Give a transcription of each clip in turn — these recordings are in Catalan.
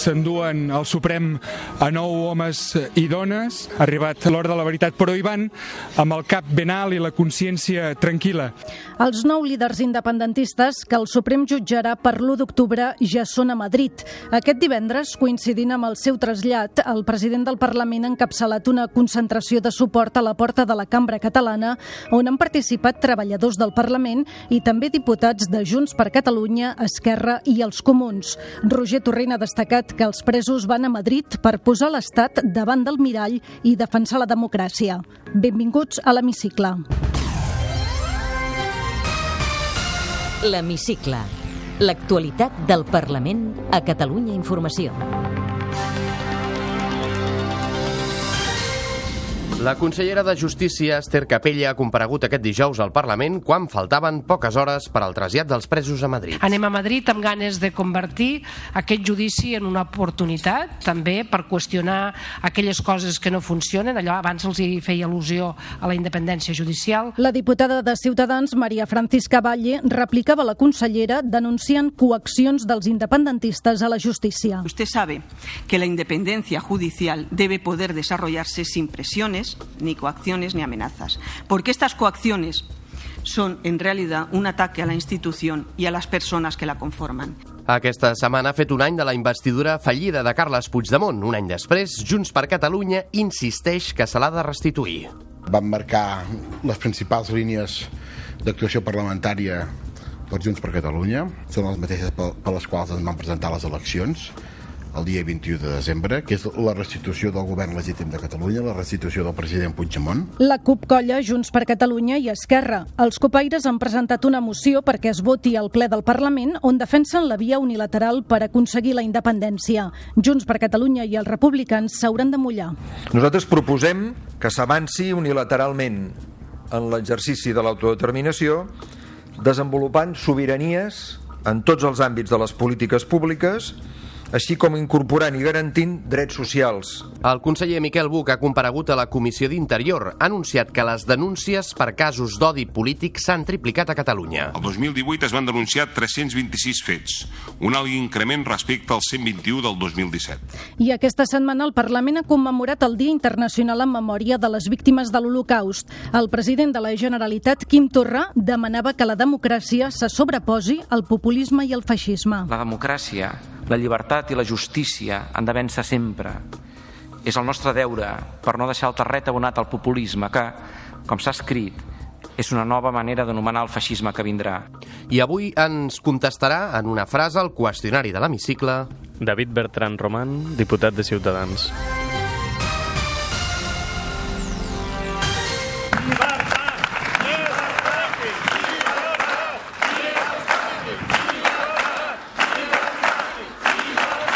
s'enduen al Suprem a nou homes i dones. Arribat l'hora de la veritat, però hi van amb el cap ben alt i la consciència tranquil·la. Els nou líders independentistes que el Suprem jutjarà per l'1 d'octubre ja són a Madrid. Aquest divendres, coincidint amb el seu trasllat, el president del Parlament ha encapçalat una concentració de suport a la porta de la Cambra Catalana, on han participat treballadors del Parlament i també diputats de Junts per Catalunya, Esquerra i els Comuns. Roger Torrent ha destacat que els presos van a Madrid per posar l'Estat davant del mirall i defensar la democràcia. Benvinguts a l'Hemicicle. L'Hemicicle. L'actualitat del Parlament a Catalunya Informació. La consellera de Justícia, Esther Capella, ha comparegut aquest dijous al Parlament quan faltaven poques hores per al trasllat dels presos a Madrid. Anem a Madrid amb ganes de convertir aquest judici en una oportunitat, també per qüestionar aquelles coses que no funcionen. Allò abans els hi feia al·lusió a la independència judicial. La diputada de Ciutadans, Maria Francisca Valle, replicava la consellera denunciant coaccions dels independentistes a la justícia. Usted sabe que la independencia judicial debe poder desarrollarse sin presiones ni coacciones, ni amenazas. Porque estas coacciones son, en realidad, un ataque a la institución y a las personas que la conforman. Aquesta setmana ha fet un any de la investidura fallida de Carles Puigdemont. Un any després, Junts per Catalunya insisteix que se l'ha de restituir. Van marcar les principals línies d'actuació parlamentària per Junts per Catalunya. Són les mateixes per les quals ens van presentar les eleccions el dia 21 de desembre, que és la restitució del govern legítim de Catalunya, la restitució del president Puigdemont. La CUP colla Junts per Catalunya i Esquerra. Els copaires han presentat una moció perquè es voti al ple del Parlament on defensen la via unilateral per aconseguir la independència. Junts per Catalunya i els republicans s'hauran de mullar. Nosaltres proposem que s'avanci unilateralment en l'exercici de l'autodeterminació desenvolupant sobiranies en tots els àmbits de les polítiques públiques així com incorporant i garantint drets socials. El conseller Miquel Buch ha comparegut a la Comissió d'Interior. Ha anunciat que les denúncies per casos d'odi polític s'han triplicat a Catalunya. El 2018 es van denunciar 326 fets, un alt increment respecte al 121 del 2017. I aquesta setmana el Parlament ha commemorat el Dia Internacional en Memòria de les Víctimes de l'Holocaust. El president de la Generalitat, Quim Torra, demanava que la democràcia se sobreposi al populisme i al feixisme. La democràcia la llibertat i la justícia han de vèncer sempre. És el nostre deure per no deixar el terret abonat al populisme que, com s'ha escrit, és una nova manera d'anomenar el feixisme que vindrà. I avui ens contestarà en una frase el qüestionari de l'hemicicle David Bertran Roman, diputat de Ciutadans.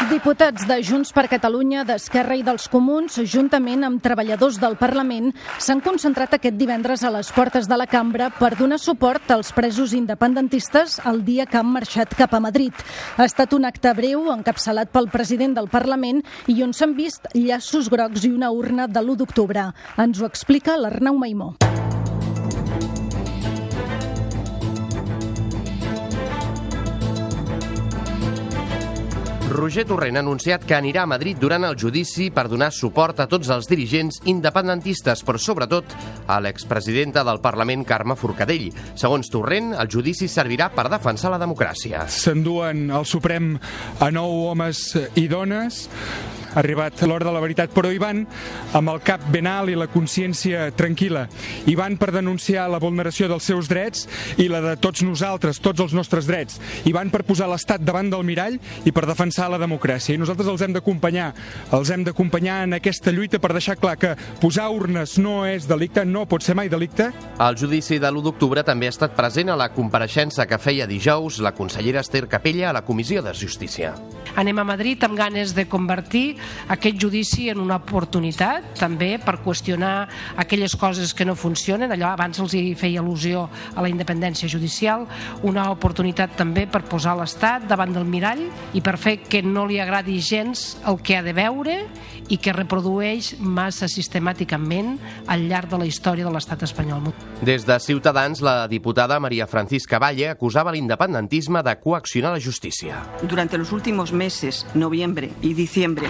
Diputats de Junts per Catalunya, d'Esquerra i dels Comuns, juntament amb treballadors del Parlament, s'han concentrat aquest divendres a les portes de la cambra per donar suport als presos independentistes el dia que han marxat cap a Madrid. Ha estat un acte breu, encapçalat pel president del Parlament i on s'han vist llaços grocs i una urna de l'1 d'octubre. Ens ho explica l'Arnau Maimó. Roger Torrent ha anunciat que anirà a Madrid durant el judici per donar suport a tots els dirigents independentistes, però sobretot a l'expresidenta del Parlament, Carme Forcadell. Segons Torrent, el judici servirà per defensar la democràcia. S'enduen al Suprem a nou homes i dones arribat l'hora de la veritat, però hi van amb el cap ben alt i la consciència tranquil·la. Hi van per denunciar la vulneració dels seus drets i la de tots nosaltres, tots els nostres drets. Hi van per posar l'Estat davant del mirall i per defensar la democràcia. I nosaltres els hem d'acompanyar, els hem d'acompanyar en aquesta lluita per deixar clar que posar urnes no és delicte, no pot ser mai delicte. El judici de l'1 d'octubre també ha estat present a la compareixença que feia dijous la consellera Esther Capella a la Comissió de Justícia. Anem a Madrid amb ganes de convertir aquest judici en una oportunitat també per qüestionar aquelles coses que no funcionen, allò abans els hi feia al·lusió a la independència judicial, una oportunitat també per posar l'Estat davant del mirall i per fer que no li agradi gens el que ha de veure i que reprodueix massa sistemàticament al llarg de la història de l'estat espanyol. Des de Ciutadans, la diputada Maria Francisca Valle acusava l'independentisme de coaccionar la justícia. Durante los últimos meses, noviembre y diciembre,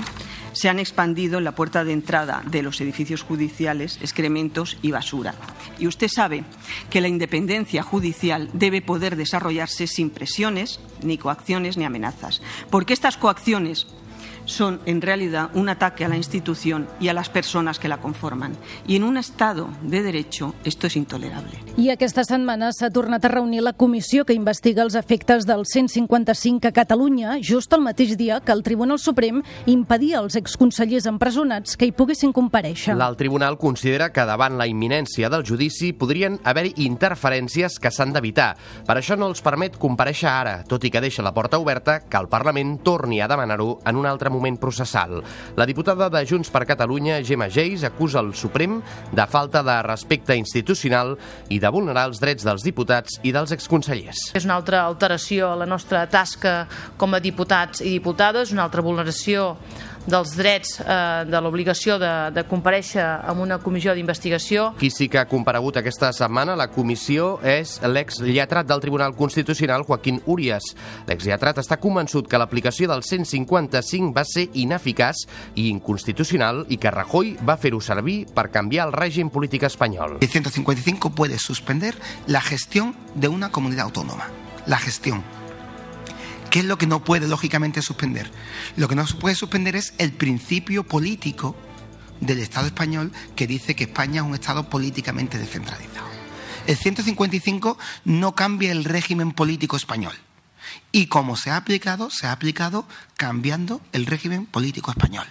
se han expandido en la puerta de entrada de los edificios judiciales excrementos y basura. Y usted sabe que la independencia judicial debe poder desarrollarse sin presiones, ni coacciones, ni amenazas. Porque estas coacciones son en realidad un ataque a la institución y a las personas que la conforman. I en un Estado de Derecho esto es intolerable. I aquesta setmana s'ha tornat a reunir la comissió que investiga els efectes del 155 a Catalunya, just el mateix dia que el Tribunal Suprem impedia als exconsellers empresonats que hi poguessin compareixer. L'alt tribunal considera que davant la imminència del judici podrien haver-hi interferències que s'han d'evitar. Per això no els permet compareixer ara, tot i que deixa la porta oberta que el Parlament torni a demanar-ho en un altre moment processal. La diputada de Junts per Catalunya, Gemma Geis, acusa el Suprem de falta de respecte institucional i de vulnerar els drets dels diputats i dels exconsellers. És una altra alteració a la nostra tasca com a diputats i diputades, una altra vulneració dels drets, eh, de l'obligació de, de compareixer en una comissió d'investigació. Qui sí que ha comparegut aquesta setmana a la comissió és l'ex-lletrat del Tribunal Constitucional, Joaquín Urias. L'ex-lletrat està convençut que l'aplicació del 155 va ser ineficaç i inconstitucional i que Rajoy va fer-ho servir per canviar el règim polític espanyol. El 155 puede suspender la gestión de una comunidad autónoma. La gestión. ¿Qué es lo que no puede lógicamente suspender? Lo que no se puede suspender es el principio político del Estado español que dice que España es un Estado políticamente descentralizado. El 155 no cambia el régimen político español. Y como se ha aplicado, se ha aplicado cambiando el régimen político español.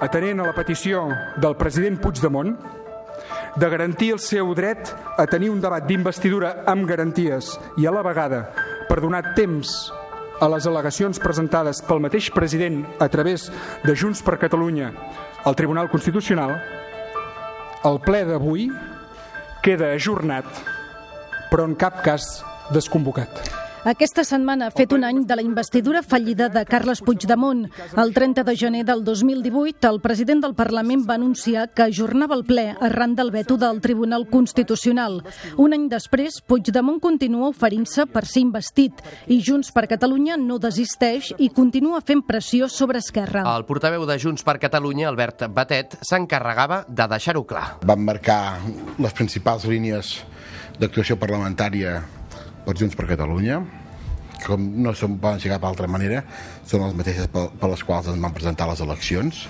Atenent a la petició del president Puigdemont de garantir el seu dret a tenir un debat d'investidura amb garanties i a la vegada per donar temps a les al·legacions presentades pel mateix president a través de Junts per Catalunya al Tribunal Constitucional, el ple d'avui queda ajornat, però en cap cas desconvocat. Aquesta setmana ha fet un any de la investidura fallida de Carles Puigdemont. El 30 de gener del 2018, el president del Parlament va anunciar que ajornava el ple arran del veto del Tribunal Constitucional. Un any després, Puigdemont continua oferint-se per ser investit i Junts per Catalunya no desisteix i continua fent pressió sobre Esquerra. El portaveu de Junts per Catalunya, Albert Batet, s'encarregava de deixar-ho clar. Van marcar les principals línies d'actuació parlamentària per Junts per Catalunya com no són, poden ser cap altra manera són les mateixes per, per les quals ens van presentar les eleccions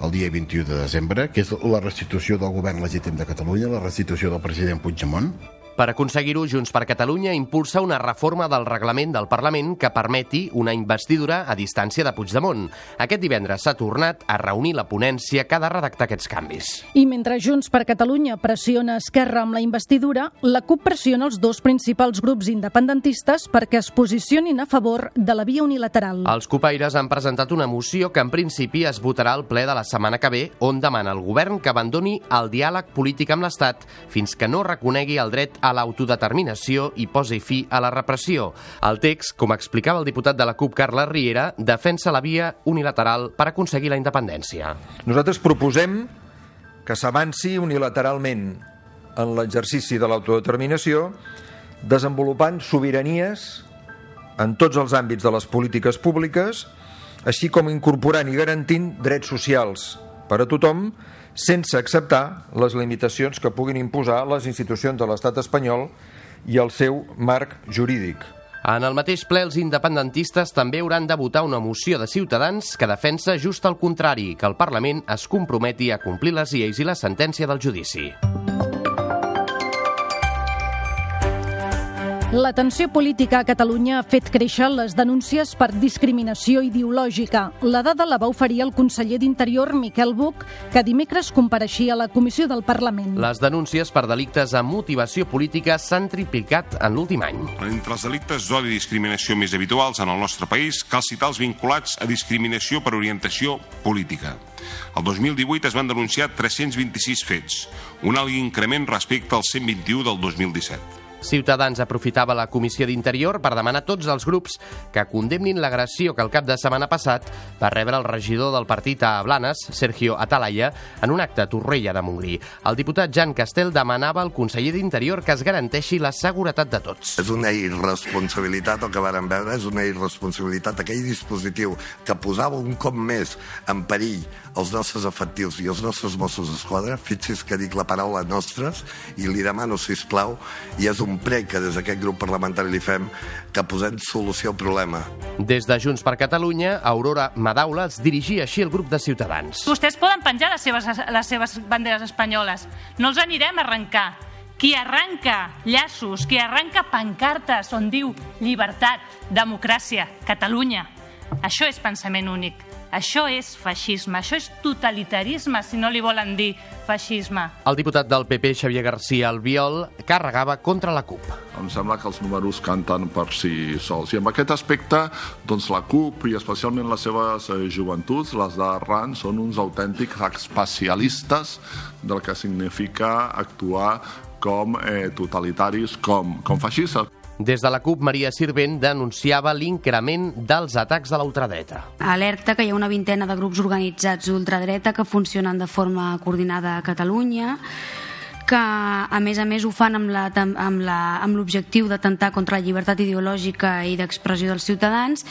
el dia 21 de desembre, que és la restitució del govern legítim de Catalunya, la restitució del president Puigdemont, per aconseguir-ho, Junts per Catalunya impulsa una reforma del reglament del Parlament que permeti una investidura a distància de Puigdemont. Aquest divendres s'ha tornat a reunir la ponència que ha de redactar aquests canvis. I mentre Junts per Catalunya pressiona Esquerra amb la investidura, la CUP pressiona els dos principals grups independentistes perquè es posicionin a favor de la via unilateral. Els copaires han presentat una moció que en principi es votarà al ple de la setmana que ve, on demana al govern que abandoni el diàleg polític amb l'Estat fins que no reconegui el dret a l'autodeterminació i posi fi a la repressió. El text, com explicava el diputat de la CUP, Carles Riera, defensa la via unilateral per aconseguir la independència. Nosaltres proposem que s'avanci unilateralment en l'exercici de l'autodeterminació desenvolupant sobiranies en tots els àmbits de les polítiques públiques, així com incorporant i garantint drets socials per a tothom, sense acceptar les limitacions que puguin imposar les institucions de l'estat espanyol i el seu marc jurídic. En el mateix ple, els independentistes també hauran de votar una moció de Ciutadans que defensa just el contrari, que el Parlament es comprometi a complir les lleis i la sentència del judici. La tensió política a Catalunya ha fet créixer les denúncies per discriminació ideològica. La dada la va oferir el conseller d'Interior, Miquel Buch, que dimecres compareixia a la Comissió del Parlament. Les denúncies per delictes amb motivació política s'han triplicat en l'últim any. Entre els delictes d'odi i discriminació més habituals en el nostre país, cal citar els vinculats a discriminació per orientació política. El 2018 es van denunciar 326 fets, un alt increment respecte als 121 del 2017. Ciutadans aprofitava la Comissió d'Interior per demanar a tots els grups que condemnin l'agressió que el cap de setmana passat va rebre el regidor del partit a Blanes, Sergio Atalaya, en un acte a Torrella de Montgrí. El diputat Jan Castel demanava al conseller d'Interior que es garanteixi la seguretat de tots. És una irresponsabilitat el que varen veure, és una irresponsabilitat aquell dispositiu que posava un cop més en perill els nostres efectius i els nostres Mossos d'Esquadra, fixi's que dic la paraula nostres, i li demano, si plau, i és un prec que des d'aquest grup parlamentari li fem, que posem solució al problema. Des de Junts per Catalunya, Aurora Madaula els dirigia així el grup de Ciutadans. Vostès poden penjar les seves, les seves banderes espanyoles. No els anirem a arrencar. Qui arranca llaços, qui arranca pancartes on diu llibertat, democràcia, Catalunya. Això és pensament únic. Això és feixisme, això és totalitarisme, si no li volen dir feixisme. El diputat del PP, Xavier García Albiol, carregava contra la CUP. Em sembla que els números canten per si sols. I en aquest aspecte, doncs la CUP i especialment les seves eh, joventuts, les d'Arran, són uns autèntics especialistes del que significa actuar com eh, totalitaris, com, com feixistes. Des de la CUP, Maria Sirvent denunciava l'increment dels atacs de la ultradreta. Alerta que hi ha una vintena de grups organitzats d'ultradreta que funcionen de forma coordinada a Catalunya que a més a més ho fan amb l'objectiu d'atemptar contra la llibertat ideològica i d'expressió dels ciutadans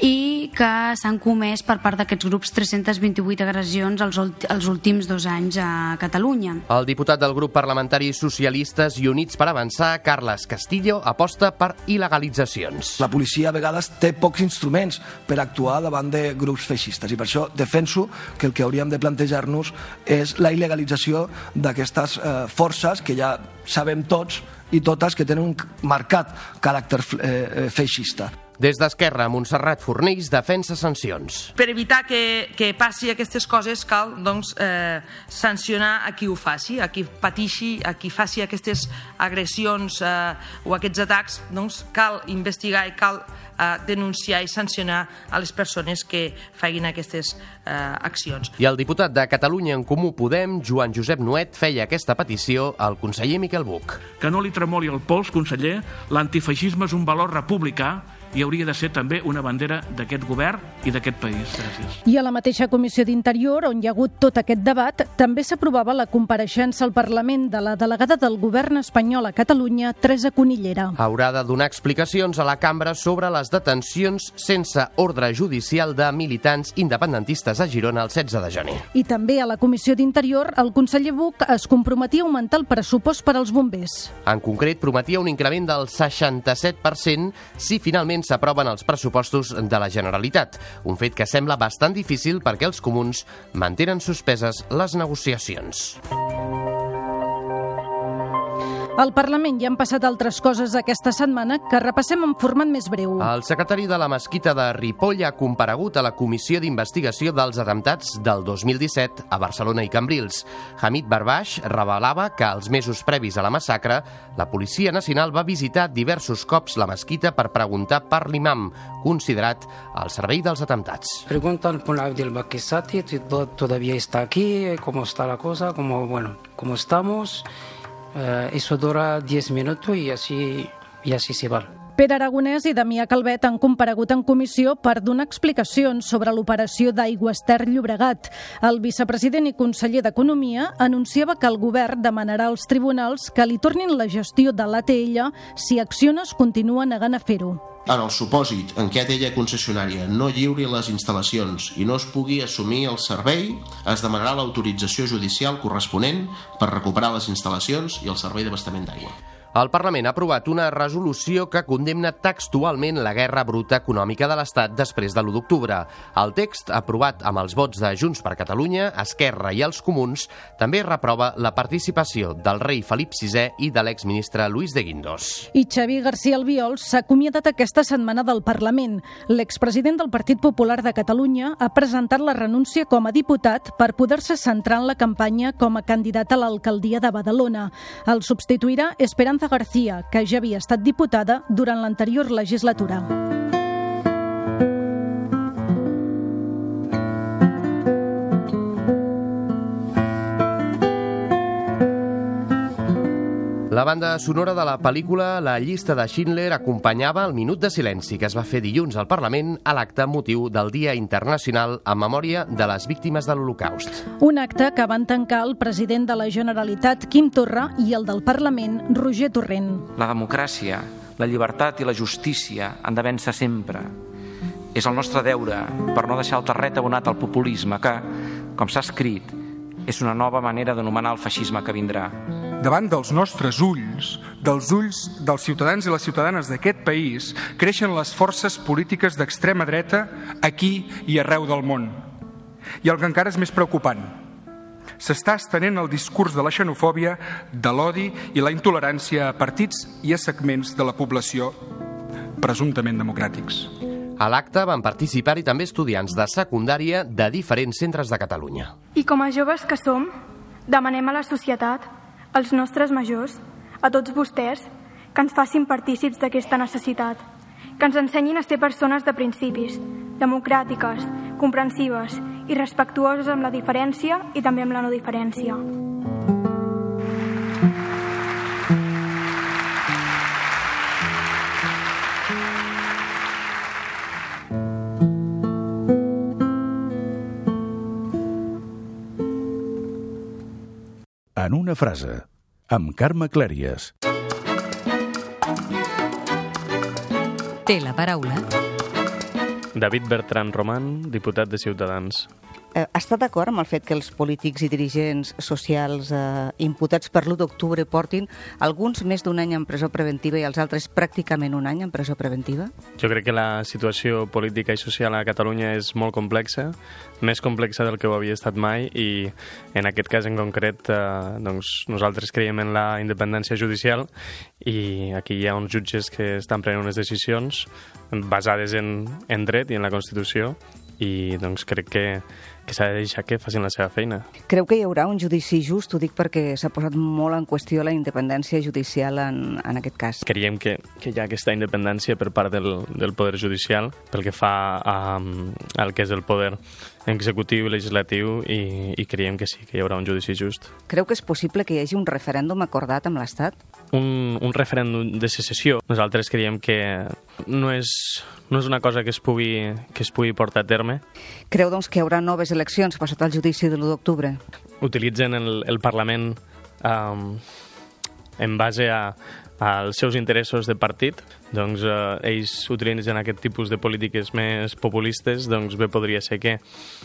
i que s'han comès per part d'aquests grups 328 agressions els, els últims dos anys a Catalunya. El diputat del grup parlamentari Socialistes i Units per Avançar, Carles Castillo, aposta per il·legalitzacions. La policia a vegades té pocs instruments per actuar davant de grups feixistes i per això defenso que el que hauríem de plantejar-nos és la il·legalització d'aquestes eh, forces que ja sabem tots i totes que tenen un marcat caràcter eh, eh, feixista. Des d'Esquerra, Montserrat Fornells defensa sancions. Per evitar que, que passi aquestes coses cal doncs, eh, sancionar a qui ho faci, a qui patixi, a qui faci aquestes agressions eh, o aquests atacs, doncs cal investigar i cal eh, denunciar i sancionar a les persones que facin aquestes eh, accions. I el diputat de Catalunya en Comú Podem, Joan Josep Nuet, feia aquesta petició al conseller Miquel Buch. Que no li tremoli el pols, conseller, l'antifeixisme és un valor republicà i hauria de ser també una bandera d'aquest govern i d'aquest país. Gràcies. I a la mateixa Comissió d'Interior, on hi ha hagut tot aquest debat, també s'aprovava la compareixença al Parlament de la delegada del govern espanyol a Catalunya, Teresa Conillera. Haurà de donar explicacions a la cambra sobre les detencions sense ordre judicial de militants independentistes a Girona el 16 de gener. I també a la Comissió d'Interior, el conseller Buch es comprometia a augmentar el pressupost per als bombers. En concret, prometia un increment del 67% si finalment s'aproven els pressupostos de la Generalitat, un fet que sembla bastant difícil perquè els comuns mantenen suspeses les negociacions. Al Parlament hi han passat altres coses aquesta setmana que repassem en format més breu. El secretari de la Mesquita de Ripoll ha comparegut a la Comissió d'Investigació dels Atemptats del 2017 a Barcelona i Cambrils. Hamid Barbaix revelava que els mesos previs a la massacre, la Policia Nacional va visitar diversos cops la mesquita per preguntar per l'imam, considerat al servei dels atemptats. Preguntan por Abdel Bakisati, si to- todavía está aquí, cómo está la cosa, cómo, bueno, cómo estamos. Eh, eso dura 10 minutos y así, y así se va. Pere Aragonès i Damià Calvet han comparegut en comissió per donar explicacions sobre l'operació d'Aigües Ter Llobregat. El vicepresident i conseller d'Economia anunciava que el govern demanarà als tribunals que li tornin la gestió de l'ATL si Acciones continua negant a fer-ho. En el supòsit en què ATL concessionària no lliuri les instal·lacions i no es pugui assumir el servei, es demanarà l'autorització judicial corresponent per recuperar les instal·lacions i el servei d'abastament d'aigua. El Parlament ha aprovat una resolució que condemna textualment la guerra bruta econòmica de l'Estat després de l'1 d'octubre. El text, aprovat amb els vots de Junts per Catalunya, Esquerra i els Comuns, també reprova la participació del rei Felip VI i de l'exministre Luis de Guindos. I Xavi García Albiol s'ha acomiadat aquesta setmana del Parlament. L'expresident del Partit Popular de Catalunya ha presentat la renúncia com a diputat per poder-se centrar en la campanya com a candidat a l'alcaldia de Badalona. El substituirà Esperanza Esperanza García, que ja havia estat diputada durant l'anterior legislatura. La banda sonora de la pel·lícula La llista de Schindler acompanyava el minut de silenci que es va fer dilluns al Parlament a l'acte motiu del Dia Internacional en memòria de les víctimes de l'Holocaust. Un acte que van tancar el president de la Generalitat, Quim Torra, i el del Parlament, Roger Torrent. La democràcia, la llibertat i la justícia han de vèncer sempre. És el nostre deure per no deixar el terret abonat al populisme que, com s'ha escrit, és una nova manera d'anomenar el feixisme que vindrà davant dels nostres ulls, dels ulls dels ciutadans i les ciutadanes d'aquest país, creixen les forces polítiques d'extrema dreta aquí i arreu del món. I el que encara és més preocupant, s'està estenent el discurs de la xenofòbia, de l'odi i la intolerància a partits i a segments de la població presumptament democràtics. A l'acte van participar-hi també estudiants de secundària de diferents centres de Catalunya. I com a joves que som, demanem a la societat als nostres majors, a tots vostès, que ens facin partícips d'aquesta necessitat, que ens ensenyin a ser persones de principis, democràtiques, comprensives i respectuoses amb la diferència i també amb la no diferència. En una frase, amb Carme Clèries. Té la paraula. David Bertran Roman, diputat de Ciutadans eh, està d'acord amb el fet que els polítics i dirigents socials eh, imputats per l'1 d'octubre portin alguns més d'un any en presó preventiva i els altres pràcticament un any en presó preventiva? Jo crec que la situació política i social a Catalunya és molt complexa, més complexa del que ho havia estat mai i en aquest cas en concret eh, doncs nosaltres creiem en la independència judicial i aquí hi ha uns jutges que estan prenent unes decisions basades en, en dret i en la Constitució i doncs crec que, que s'ha de deixar que facin la seva feina. Creu que hi haurà un judici just? Ho dic perquè s'ha posat molt en qüestió la independència judicial en, en aquest cas. Creiem que, que hi ha aquesta independència per part del, del Poder Judicial pel que fa a, al que és el poder executiu i legislatiu i, i creiem que sí, que hi haurà un judici just. Creu que és possible que hi hagi un referèndum acordat amb l'Estat? Un, un referèndum de secessió. Nosaltres creiem que no és, no és una cosa que es pugui, que es pugui portar a terme. Creu, doncs, que hi haurà noves eleccions passat el judici de l'1 d'octubre? Utilitzen el, el Parlament um, en base a, als seus interessos de partit, doncs eh, ells utilitzen aquest tipus de polítiques més populistes, doncs bé podria ser que,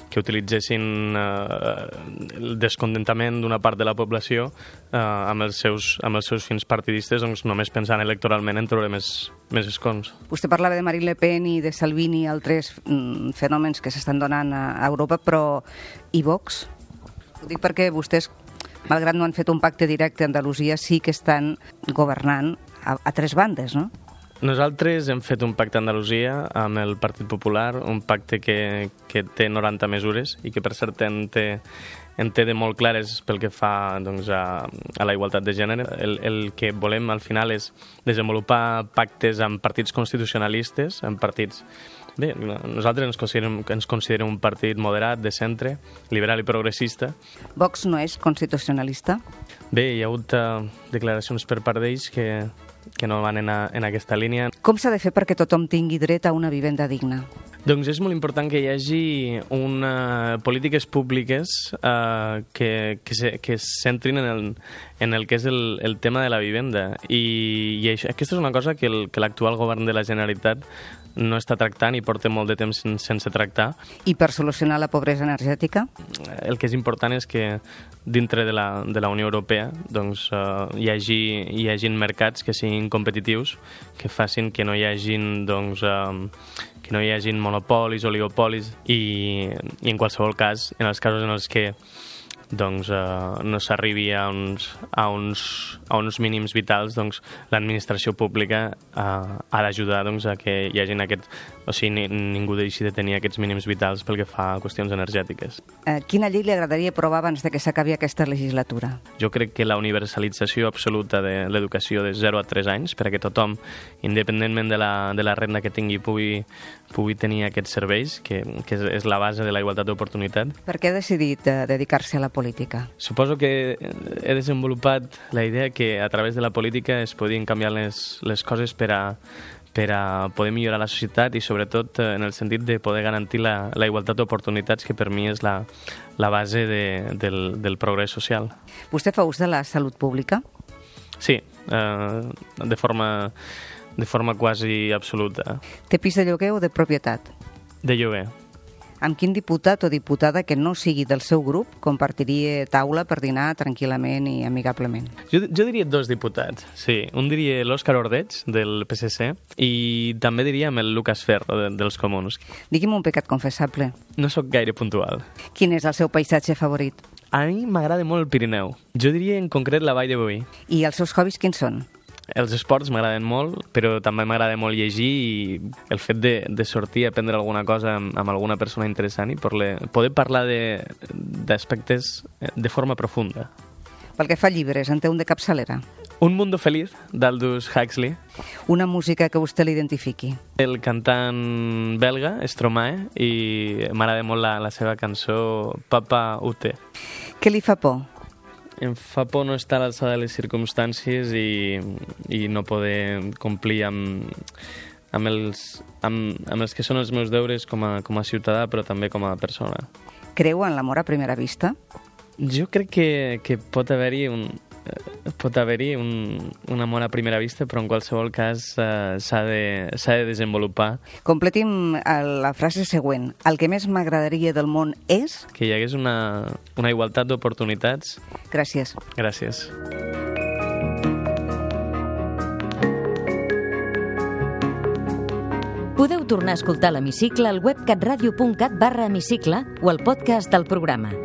que utilitzessin eh, el descontentament d'una part de la població eh, amb, els seus, amb els seus fins partidistes, doncs només pensant electoralment en treure més, més escons. Vostè parlava de Marine Le Pen i de Salvini altres mm, fenòmens que s'estan donant a Europa, però i Vox? Ho dic perquè vostès malgrat no han fet un pacte directe a Andalusia, sí que estan governant a, a tres bandes, no? Nosaltres hem fet un pacte a Andalusia amb el Partit Popular, un pacte que, que té 90 mesures i que per cert en té, en té de molt clares pel que fa doncs, a, a la igualtat de gènere. El, el que volem al final és desenvolupar pactes amb partits constitucionalistes, amb partits Bé, nosaltres ens considerem, ens considerem un partit moderat, de centre, liberal i progressista. Vox no és constitucionalista? Bé, hi ha hagut uh, declaracions per part d'ells que, que no van en, a, en aquesta línia. Com s'ha de fer perquè tothom tingui dret a una vivenda digna? Doncs és molt important que hi hagi una, polítiques públiques eh, que, que, se, que es centrin en el, en el que és el, el tema de la vivenda. I, i això, aquesta és una cosa que l'actual govern de la Generalitat no està tractant i porta molt de temps sense tractar. I per solucionar la pobresa energètica? El que és important és que dintre de la, de la Unió Europea doncs, uh, hi, hagi, hi hagin mercats que siguin competitius, que facin que no hi hagin doncs, uh, que no hi hagin monopolis, oligopolis i, i en qualsevol cas, en els casos en els que doncs, eh, no s'arribi a, uns, a, uns, a uns mínims vitals, doncs, l'administració pública eh, ha d'ajudar doncs, a que hi hagin aquests... O sigui, ni, ningú deixi de tenir aquests mínims vitals pel que fa a qüestions energètiques. Eh, quina llei li agradaria aprovar abans de que s'acabi aquesta legislatura? Jo crec que la universalització absoluta de l'educació de 0 a 3 anys, perquè tothom, independentment de la, de la renda que tingui, pugui, pugui tenir aquests serveis, que, que és, és la base de la igualtat d'oportunitat. Per què ha decidit eh, dedicar-se a la política? Suposo que he desenvolupat la idea que a través de la política es podien canviar les, les coses per a, per a poder millorar la societat i sobretot eh, en el sentit de poder garantir la, la igualtat d'oportunitats que per mi és la, la base de, del, del progrés social. Vostè fa ús de la salut pública? Sí, eh, de forma de forma quasi absoluta. Té pis de lloguer o de propietat? De lloguer amb quin diputat o diputada que no sigui del seu grup compartiria taula per dinar tranquil·lament i amigablement? Jo, jo diria dos diputats, sí. Un diria l'Òscar Ordeig, del PSC, i també diríem el Lucas Ferro, de, dels Comuns. Digui'm un pecat confessable. No sóc gaire puntual. Quin és el seu paisatge favorit? A mi m'agrada molt el Pirineu. Jo diria en concret la Vall de Boí. I els seus hobbies quins són? Els esports m'agraden molt, però també m'agrada molt llegir i el fet de, de sortir a aprendre alguna cosa amb, amb alguna persona interessant i poder, poder parlar d'aspectes de, de forma profunda. Pel que fa a llibres, en té un de capçalera? Un mundo feliz, d'Aldous Huxley. Una música que vostè l'identifiqui. El cantant belga, Stromae, i m'agrada molt la, la seva cançó Papa Ute. Què li fa por? Em fa por no estar a l'alçada de les circumstàncies i, i no poder complir amb, amb, els, amb, amb els que són els meus deures com a, com a ciutadà, però també com a persona. Creu en l'amor a primera vista? Jo crec que, que pot haver-hi un, pot haver-hi un, un amor a primera vista, però en qualsevol cas eh, s'ha de, de desenvolupar. Completi'm eh, la frase següent. El que més m'agradaria del món és... Que hi hagués una, una igualtat d'oportunitats. Gràcies. Gràcies. Podeu tornar a escoltar l'Hemicicle al web catradio.cat barra hemicicle o al podcast del programa